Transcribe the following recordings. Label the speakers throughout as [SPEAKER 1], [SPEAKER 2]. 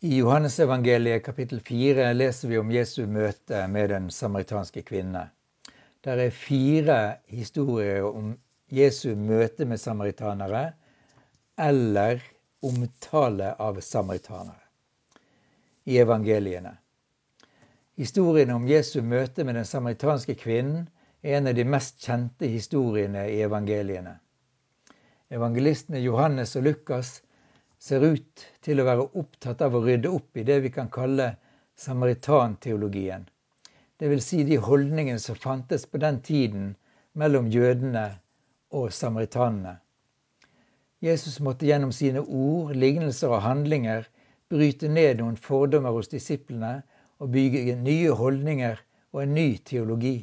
[SPEAKER 1] I Johannesevangeliet kapittel 4 leser vi om Jesu møte med den samaritanske kvinne. Det er fire historier om Jesu møte med samaritanere eller omtale av samaritanere i evangeliene. Historien om Jesu møte med den samaritanske kvinnen er en av de mest kjente historiene i evangeliene. Evangelistene Johannes og Lukas ser ut til å være opptatt av å rydde opp i det vi kan kalle samaritanteologien. Dvs. Si de holdningene som fantes på den tiden mellom jødene og samaritanene. Jesus måtte gjennom sine ord, lignelser og handlinger bryte ned noen fordommer hos disiplene og bygge nye holdninger og en ny teologi.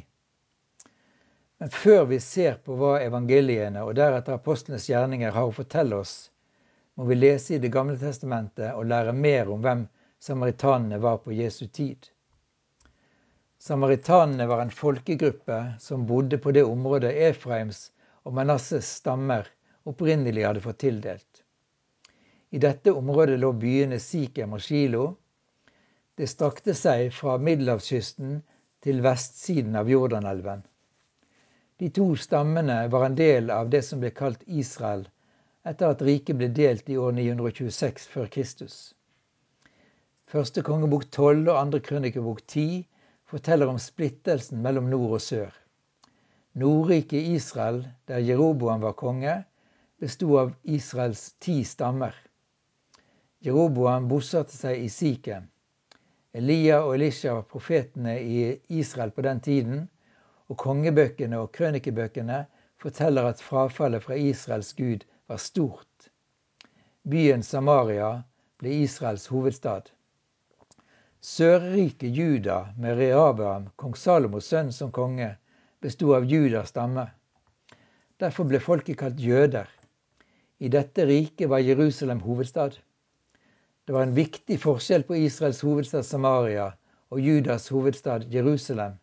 [SPEAKER 1] Men før vi ser på hva evangeliene og deretter apostlenes gjerninger har å fortelle oss, må vi lese i Det gamle testamentet og lære mer om hvem samaritanene var på Jesu tid. Samaritanene var en folkegruppe som bodde på det området Efraims og Manasses stammer opprinnelig hadde fått tildelt. I dette området lå byene Sikhem og Shilo. Det strakte seg fra middelhavskysten til vestsiden av Jordanelven. De to stammene var en del av det som ble kalt Israel etter at riket ble delt i år 926 før Kristus. Første kongebok 12 og andre krønikebok 10 forteller om splittelsen mellom nord og sør. Nordriket Israel, der Jeroboam var konge, bestod av Israels ti stammer. Jeroboam bosatte seg i Sikhem. Elia og Elisha var profetene i Israel på den tiden, og kongebøkene og krønikebøkene forteller at frafallet fra Israels gud var stort. Byen Samaria ble Israels hovedstad. Sørriket Juda med Rehabeam, kong Salomos sønn, som konge, bestod av Judas stamme. Derfor ble folket kalt jøder. I dette riket var Jerusalem hovedstad. Det var en viktig forskjell på Israels hovedstad Samaria og Judas hovedstad Jerusalem.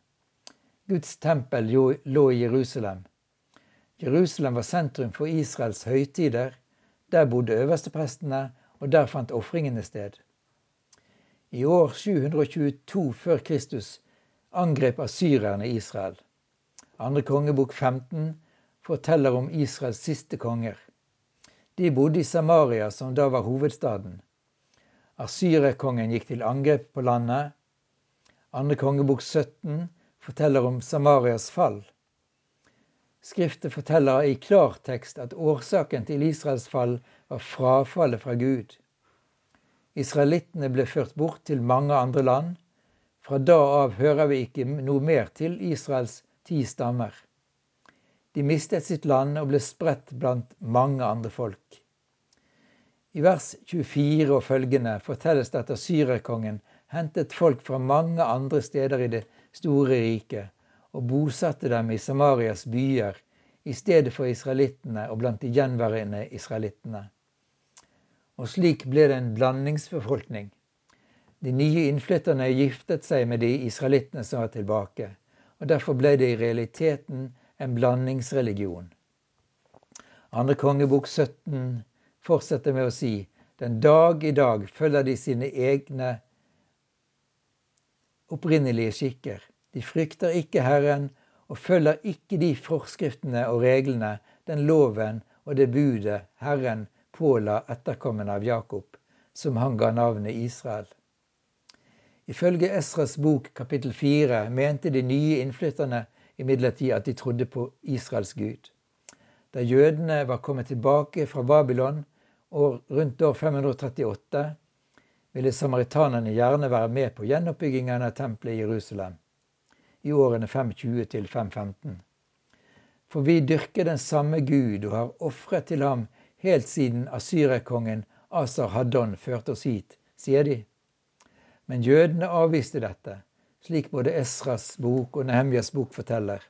[SPEAKER 1] Guds tempel lå i Jerusalem. Jerusalem var sentrum for Israels høytider. Der bodde øversteprestene, og der fant ofringene sted. I år 722 før Kristus angrep asyrerne Israel. Andre kongebok 15 forteller om Israels siste konger. De bodde i Samaria, som da var hovedstaden. Asyrerkongen gikk til angrep på landet. Andre kongebok 17 forteller om Samarias fall. Skriftet forteller i klartekst at årsaken til Israels fall var frafallet fra Gud. Israelittene ble ført bort til mange andre land. Fra da av hører vi ikke noe mer til Israels ti stammer. De mistet sitt land og ble spredt blant mange andre folk. I vers 24 og følgende fortelles det at asyrerkongen hentet folk fra mange andre steder i det store riket og bosatte dem i Samarias byer i stedet for israelittene og blant de gjenværende israelittene. Og slik ble det en blandingsbefolkning. De nye innflytterne giftet seg med de israelittene som var tilbake, og derfor ble det i realiteten en blandingsreligion. Andre kongebok 17 fortsetter med å si den dag i dag følger de sine egne opprinnelige skikker. De frykter ikke Herren og følger ikke de forskriftene og reglene, den loven og det budet Herren påla etterkommende av Jakob, som han ga navnet Israel. Ifølge Esras bok kapittel 4 mente de nye innflytterne imidlertid at de trodde på Israels Gud. Da jødene var kommet tilbake fra Babylon rundt år 538, ville samaritanerne gjerne være med på gjenoppbyggingen av tempelet i Jerusalem i årene 520 til 515. For vi dyrker den samme Gud og har ofret til ham helt siden asyrerkongen Asar Haddon førte oss hit, sier de. Men jødene avviste dette, slik både Esras bok og Nehemjas bok forteller.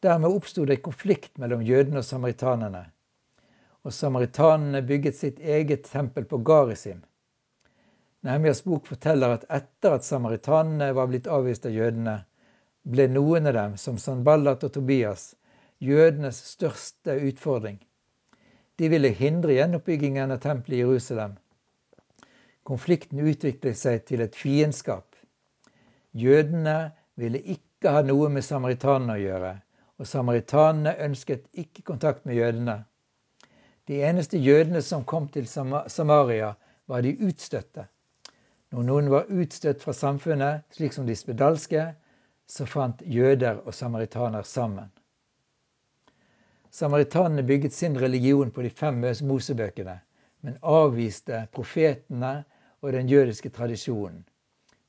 [SPEAKER 1] Dermed oppsto det en konflikt mellom jødene og samaritanene. Og samaritanene bygget sitt eget tempel på Garisim. Nehemjas bok forteller at etter at samaritanene var blitt avvist av jødene, ble noen av dem, som Sanballat og Tobias, jødenes største utfordring. De ville hindre gjenoppbyggingen av tempelet i Jerusalem. Konflikten utviklet seg til et fiendskap. Jødene ville ikke ha noe med samaritanene å gjøre, og samaritanene ønsket ikke kontakt med jødene. De eneste jødene som kom til Samaria, var de utstøtte. Når noen var utstøtt fra samfunnet, slik som de spedalske, så fant jøder og samaritaner sammen. Samaritanene bygget sin religion på de fem Mosebøkene, men avviste profetene og den jødiske tradisjonen.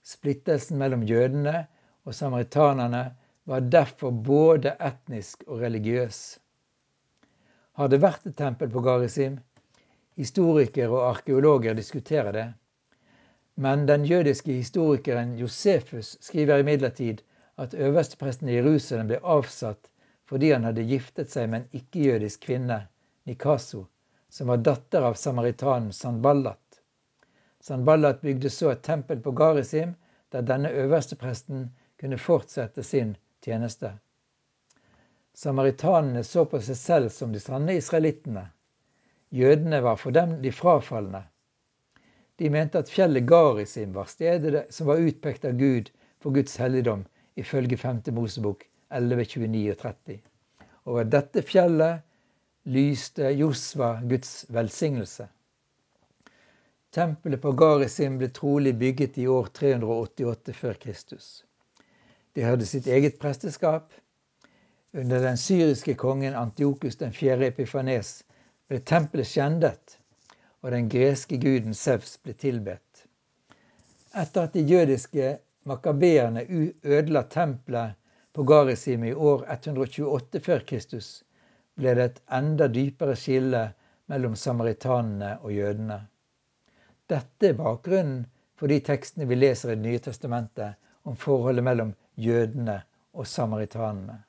[SPEAKER 1] Splittelsen mellom jødene og samaritanerne var derfor både etnisk og religiøs. Har det vært et tempel på Garisim? Historikere og arkeologer diskuterer det. Men den jødiske historikeren Josefus skriver imidlertid at øverstepresten i Jerusalem ble avsatt fordi han hadde giftet seg med en ikke-jødisk kvinne, Nikaso, som var datter av samaritanen Sanballat. Sanballat bygde så et tempel på Garisim, der denne øverstepresten kunne fortsette sin tjeneste. Samaritanene så på seg selv som de sanne israelittene. Jødene var for dem de frafalne. De mente at fjellet Garisim var stedet som var utpekt av Gud for Guds helligdom, ifølge 5. Mosebok 11, 29 og 30. Over dette fjellet lyste Josva Guds velsignelse. Tempelet på Garisim ble trolig bygget i år 388 før Kristus. De hadde sitt eget presteskap. Under den syriske kongen Antiokus den 4. Epifanes ble tempelet skjendet, og den greske guden Sevs ble tilbedt. Etter at de jødiske makabeerne ødela tempelet på Garisim i år 128 før Kristus, ble det et enda dypere skille mellom samaritanene og jødene. Dette er bakgrunnen for de tekstene vi leser i Det nye testamentet om forholdet mellom jødene og samaritanene.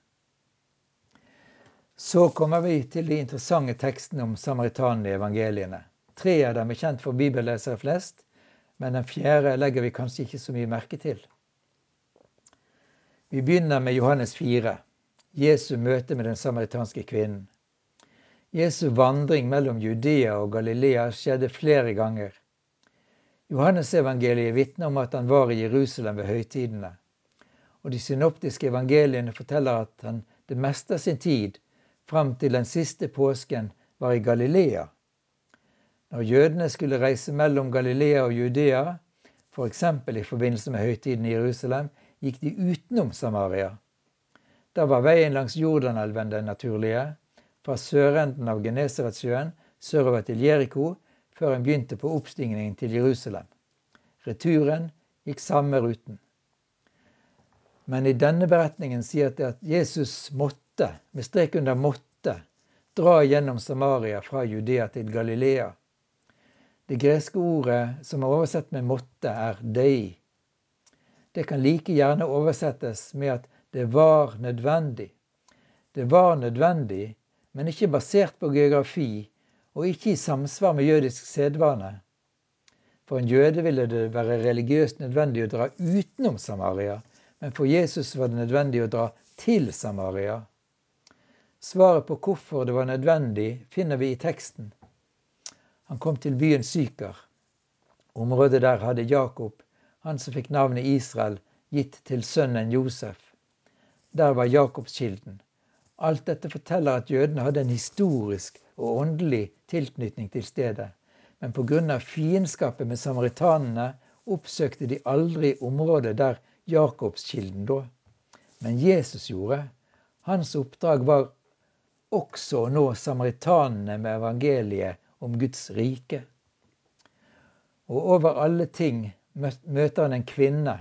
[SPEAKER 1] Så kommer vi til de interessante tekstene om samaritanene i evangeliene. Tre av dem er kjent for bibellesere flest, men den fjerde legger vi kanskje ikke så mye merke til. Vi begynner med Johannes 4, Jesu møte med den samaritanske kvinnen. Jesu vandring mellom Judea og Galilea skjedde flere ganger. Johannesevangeliet vitner om at han var i Jerusalem ved høytidene. Og de synoptiske evangeliene forteller at han det meste av sin tid, fram til den siste påsken, var i Galilea. Når jødene skulle reise mellom Galilea og Judea, f.eks. I forbindelse med høytiden i Jerusalem, gikk de utenom Samaria. Da var veien langs Jordanelven den naturlige, fra sørenden av Genesaretsjøen sørover til Jeriko, før han begynte på oppstigningen til Jerusalem. Returen gikk samme ruten. Men i denne beretningen sier det at Jesus måtte, med strek under måtte, dra gjennom Samaria fra Judea til Galilea. Det greske ordet som er oversett med 'måtte', er 'dei'. Det kan like gjerne oversettes med at det var nødvendig. Det var nødvendig, men ikke basert på geografi og ikke i samsvar med jødisk sedvane. For en jøde ville det være religiøst nødvendig å dra utenom Samaria, men for Jesus var det nødvendig å dra til Samaria. Svaret på hvorfor det var nødvendig, finner vi i teksten. Han kom til byen Syker. Området der hadde Jakob, han som fikk navnet Israel, gitt til sønnen Josef. Der var Jakobskilden. Alt dette forteller at jødene hadde en historisk og åndelig tilknytning til stedet. Men pga. fiendskapet med samaritanene oppsøkte de aldri området der Jakobskilden lå. Men Jesus gjorde. Hans oppdrag var også å nå samaritanene med evangeliet om Guds rike. Og over alle ting møter han en kvinne,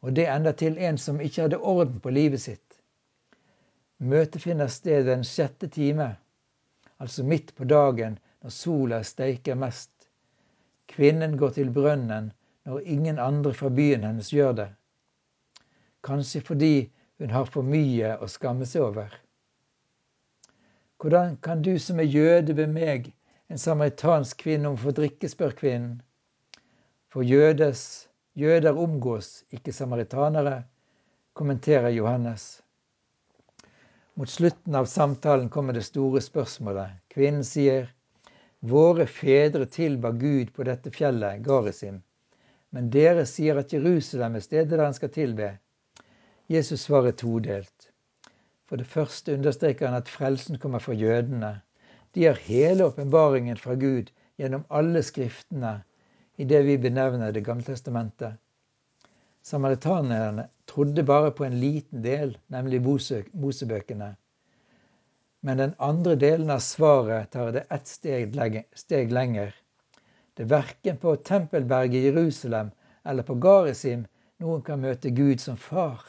[SPEAKER 1] og det enda til en som ikke hadde orden på livet sitt. Møtet finner sted den sjette time, altså midt på dagen når sola steiker mest. Kvinnen går til brønnen når ingen andre fra byen hennes gjør det. Kanskje fordi hun har for mye å skamme seg over. Hvordan kan du som er jøde be meg, en samaritansk kvinne, om å få drikke, spør kvinnen. For jødes, jøder omgås ikke samaritanere, kommenterer Johannes. Mot slutten av samtalen kommer det store spørsmålet. Kvinnen sier, Våre fedre tilba Gud på dette fjellet, Garisim. Men dere sier at Jerusalem er stedet der han skal tilbe. Jesus svarer todelt. For det første understreker han at frelsen kommer fra jødene. De har hele åpenbaringen fra Gud gjennom alle skriftene i det vi benevner Det gamle testamentet. Samaritanerne trodde bare på en liten del, nemlig Mosebøkene. Men den andre delen av svaret tar det ett steg, steg lenger. Det er verken på tempelberget i Jerusalem eller på Garisim noen kan møte Gud som far.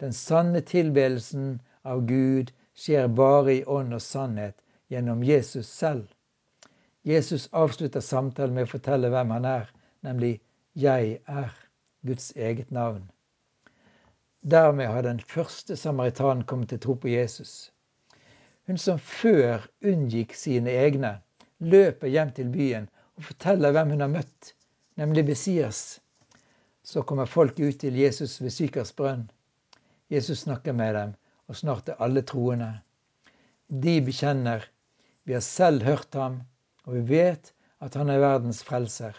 [SPEAKER 1] Den sanne tilbedelsen av Gud skjer bare i ånd og sannhet gjennom Jesus selv. Jesus avslutter samtalen med å fortelle hvem han er, nemlig 'Jeg er', Guds eget navn. Dermed har den første samaritanen kommet til tro på Jesus. Hun som før unngikk sine egne, løper hjem til byen og forteller hvem hun har møtt, nemlig Besias. Så kommer folk ut til Jesus ved Sykers brønn. Jesus snakker med dem, og snart er alle troende. De bekjenner vi har selv hørt ham, og vi vet at han er verdens frelser.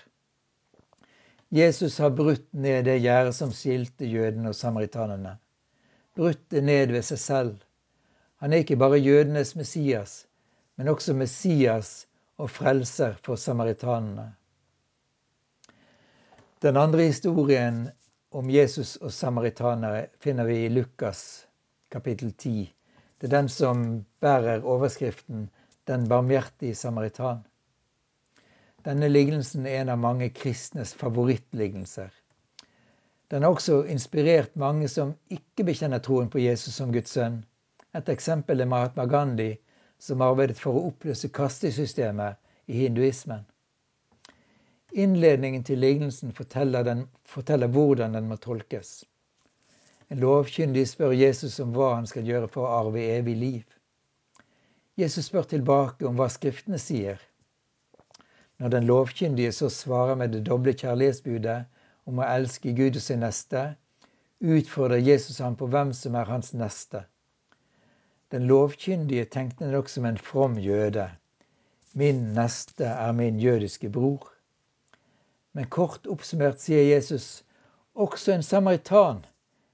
[SPEAKER 1] Jesus har brutt ned det gjerdet som skilte jødene og samaritanene. Brutt det ned ved seg selv. Han er ikke bare jødenes Messias, men også Messias og frelser for samaritanene. Den andre historien om Jesus og samaritanere finner vi i Lukas kapittel 10. Det er den som bærer overskriften 'Den barmhjertige samaritan'. Denne lignelsen er en av mange kristnes favorittlignelser. Den har også inspirert mange som ikke bekjenner troen på Jesus som Guds sønn. Et eksempel er Mahatma Gandhi, som arbeidet for å oppløse kastesystemet i hinduismen. Innledningen til lignelsen forteller, den, forteller hvordan den må tolkes. En lovkyndig spør Jesus om hva han skal gjøre for å arve evig liv. Jesus spør tilbake om hva Skriftene sier. Når den lovkyndige så svarer med det doble kjærlighetsbudet om å elske Gud og sin neste, utfordrer Jesus ham på hvem som er hans neste. Den lovkyndige tenkte nok som en from jøde. Min neste er min jødiske bror. Men kort oppsummert sier Jesus også en samaritan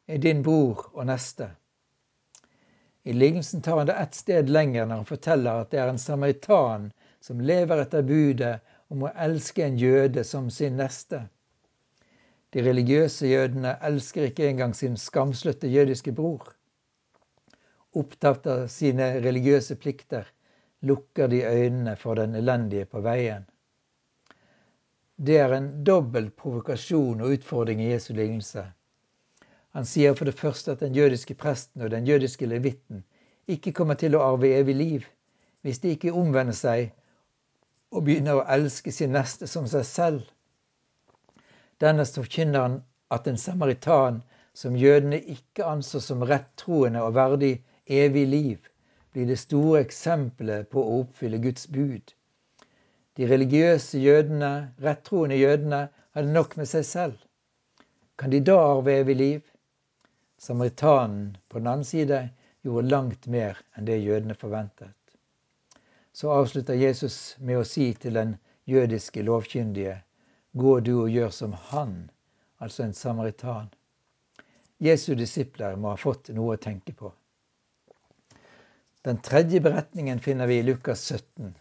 [SPEAKER 1] er din bror og neste. I lignelsen tar han det ett sted lenger når han forteller at det er en samaritan som lever etter budet om å elske en jøde som sin neste. De religiøse jødene elsker ikke engang sin skamsløtte jødiske bror. Opptatt av sine religiøse plikter lukker de øynene for den elendige på veien. Det er en dobbel provokasjon og utfordring i Jesu lignelse. Han sier for det første at den jødiske presten og den jødiske levitten ikke kommer til å arve evig liv hvis de ikke omvender seg og begynner å elske sin neste som seg selv. Dernest forkynner han at en samaritan som jødene ikke anså som rettroende og verdig evig liv, blir det store eksempelet på å oppfylle Guds bud. De religiøse jødene, rettroende jødene, hadde nok med seg selv. Kan de da arve evig liv? Samaritanen på den annen side gjorde langt mer enn det jødene forventet. Så avslutter Jesus med å si til den jødiske lovkyndige, gå du og gjør som han, altså en samaritan. Jesu disipler må ha fått noe å tenke på. Den tredje beretningen finner vi i Lukas 17.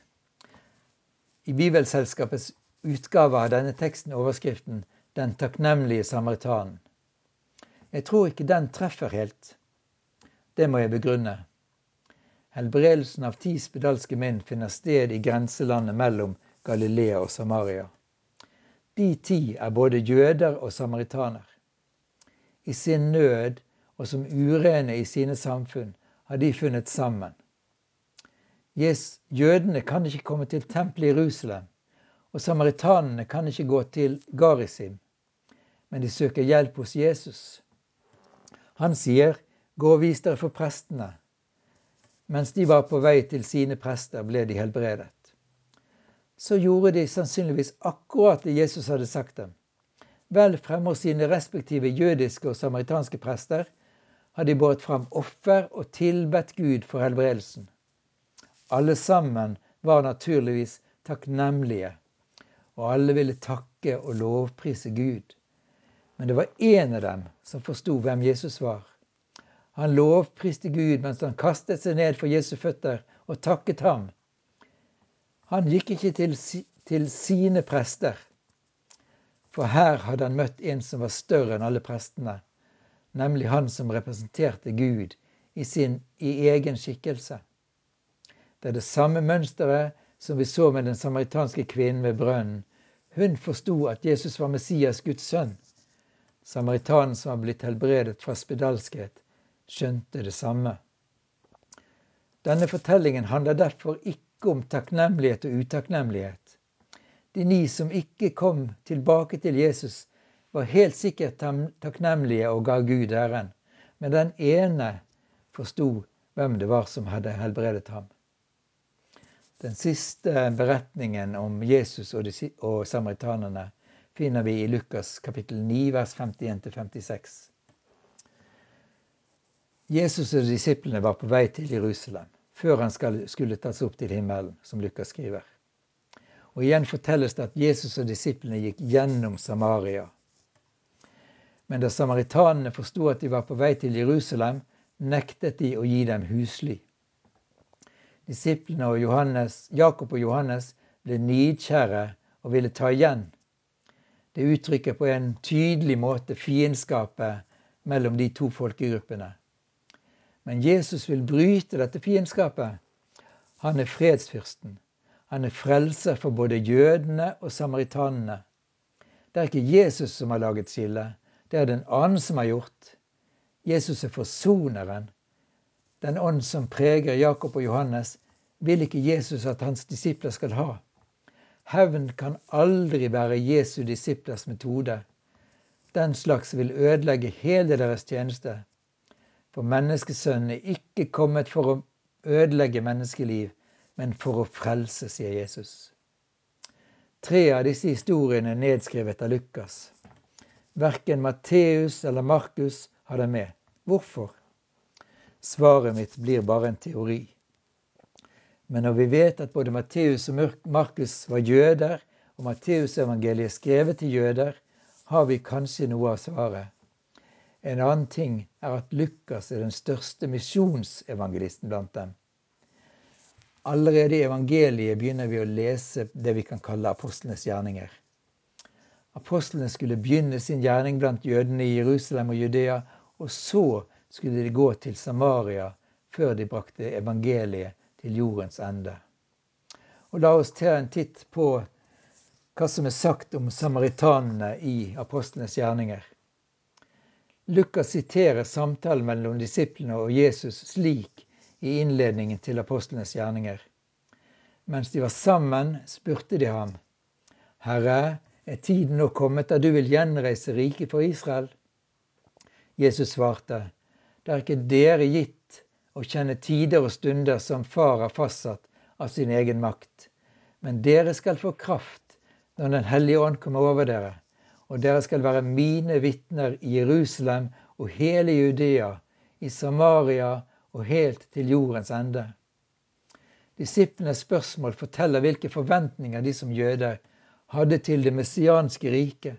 [SPEAKER 1] I Bibelselskapets utgave av denne teksten overskriften 'Den takknemlige samaritanen'. Jeg tror ikke den treffer helt. Det må jeg begrunne. Helbredelsen av ti spedalske menn finner sted i grenselandet mellom Galilea og Samaria. De ti er både jøder og samaritaner. I sin nød og som urene i sine samfunn har de funnet sammen. Jødene kan ikke komme til tempelet i Jerusalem, og samaritanene kan ikke gå til Garisim, men de søker hjelp hos Jesus. Han sier, gå og vis dere for prestene. Mens de var på vei til sine prester, ble de helbredet. Så gjorde de sannsynligvis akkurat det Jesus hadde sagt dem. Vel fremme hos sine respektive jødiske og samaritanske prester hadde de båret fram offer og tilbedt Gud for helbredelsen. Alle sammen var naturligvis takknemlige, og alle ville takke og lovprise Gud. Men det var én av dem som forsto hvem Jesus var. Han lovpriste Gud mens han kastet seg ned for Jesu føtter og takket ham. Han gikk ikke til, til sine prester, for her hadde han møtt en som var større enn alle prestene, nemlig han som representerte Gud i, sin, i egen skikkelse. Det er det samme mønsteret som vi så med den samaritanske kvinnen ved brønnen. Hun forsto at Jesus var Messias, Guds sønn. Samaritanen som var blitt helbredet fra spedalskhet, skjønte det samme. Denne fortellingen handler derfor ikke om takknemlighet og utakknemlighet. De ni som ikke kom tilbake til Jesus, var helt sikkert takknemlige og ga Gud æren, men den ene forsto hvem det var som hadde helbredet ham. Den siste beretningen om Jesus og samaritanerne finner vi i Lukas kapittel 9, vers 51-56. Jesus og disiplene var på vei til Jerusalem før han skulle tas opp til himmelen, som Lukas skriver. Og Igjen fortelles det at Jesus og disiplene gikk gjennom Samaria. Men da samaritanene forsto at de var på vei til Jerusalem, nektet de å gi dem husly. Disiplene og Johannes, Jakob og Johannes ble nidkjære og ville ta igjen. Det uttrykker på en tydelig måte fiendskapet mellom de to folkegruppene. Men Jesus vil bryte dette fiendskapet. Han er fredsfyrsten. Han er frelser for både jødene og samaritanene. Det er ikke Jesus som har laget skillet, det er det en annen som har gjort. Jesus er forsoneren. Den ånd som preger Jakob og Johannes, vil ikke Jesus at hans disipler skal ha. Hevn kan aldri være Jesu disiplers metode. Den slags vil ødelegge hele deres tjeneste. For menneskesønnen er ikke kommet for å ødelegge menneskeliv, men for å frelse, sier Jesus. Tre av disse historiene er nedskrevet av Lukas. Verken Matteus eller Markus har det med. Hvorfor? Svaret mitt blir bare en teori. Men når vi vet at både Matteus og Markus var jøder, og Matteusevangeliet skrevet til jøder, har vi kanskje noe av svaret. En annen ting er at Lukas er den største misjonsevangelisten blant dem. Allerede i evangeliet begynner vi å lese det vi kan kalle apostlenes gjerninger. Apostlene skulle begynne sin gjerning blant jødene i Jerusalem og Judea, og så skulle de gå til Samaria før de brakte evangeliet til jordens ende. Og La oss ta en titt på hva som er sagt om samaritanene i apostlenes gjerninger. Lukas siterer samtalen mellom disiplene og Jesus slik i innledningen til apostlenes gjerninger. Mens de var sammen, spurte de ham, Herre, er tiden nå kommet da du vil gjenreise riket for Israel? Jesus svarte, det er ikke dere gitt å kjenne tider og stunder som Far har fastsatt av sin egen makt, men dere skal få kraft når Den hellige ånd kommer over dere, og dere skal være mine vitner i Jerusalem og hele Judea, i Samaria og helt til jordens ende. Disiplenes spørsmål forteller hvilke forventninger de som jøder hadde til det messianske riket.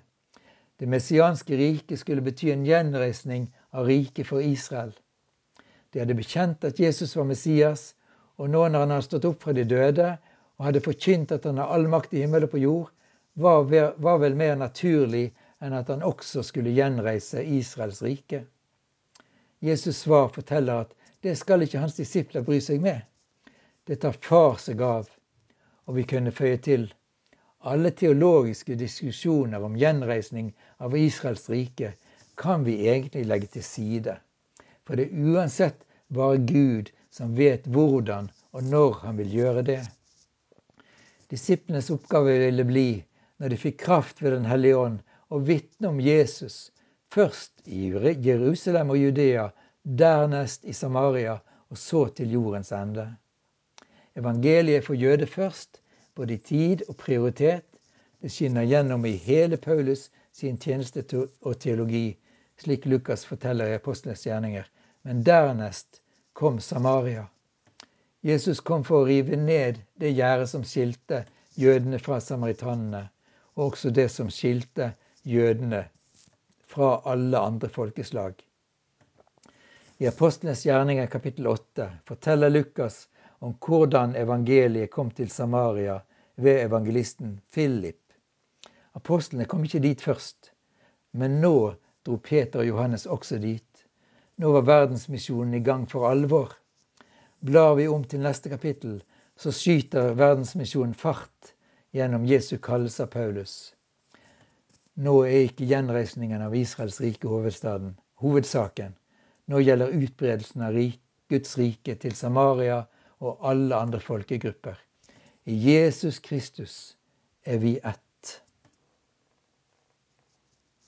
[SPEAKER 1] Det messianske riket skulle bety en gjenreisning av riket for Israel. De hadde bekjent at Jesus var Messias, og nå når han hadde stått opp fra de døde og hadde forkynt at han har all makt i himmel og på jord, var vel mer naturlig enn at han også skulle gjenreise Israels rike. Jesus' svar forteller at det skal ikke hans disipler bry seg med. Det tar far seg av. Og vi kunne føye til alle teologiske diskusjoner om gjenreisning av Israels rike kan vi egentlig legge til side. For det er uansett bare Gud som vet hvordan og når han vil gjøre det. Disiplenes oppgave ville bli, når de fikk kraft ved Den hellige ånd, å vitne om Jesus, først i Jerusalem og Judea, dernest i Samaria og så til jordens ende. Evangeliet for jøder først, både i tid og prioritet. Det skinner gjennom i hele Paulus sin tjeneste og teologi, slik Lukas forteller i Apostlenes gjerninger. Men dernest kom Samaria. Jesus kom for å rive ned det gjerdet som skilte jødene fra samaritanene, og også det som skilte jødene fra alle andre folkeslag. I Apostlenes gjerninger kapittel 8 forteller Lukas om hvordan evangeliet kom til Samaria ved evangelisten Philip. Apostlene kom ikke dit først, men nå dro Peter og Johannes også dit. Nå var verdensmisjonen i gang for alvor. Blar vi om til neste kapittel, så skyter verdensmisjonen fart gjennom Jesu kallelse av Paulus. Nå er ikke gjenreisningen av Israels rike hovedstaden hovedsaken. Nå gjelder utbredelsen av Guds rike til Samaria og alle andre folkegrupper. I Jesus Kristus er vi ett.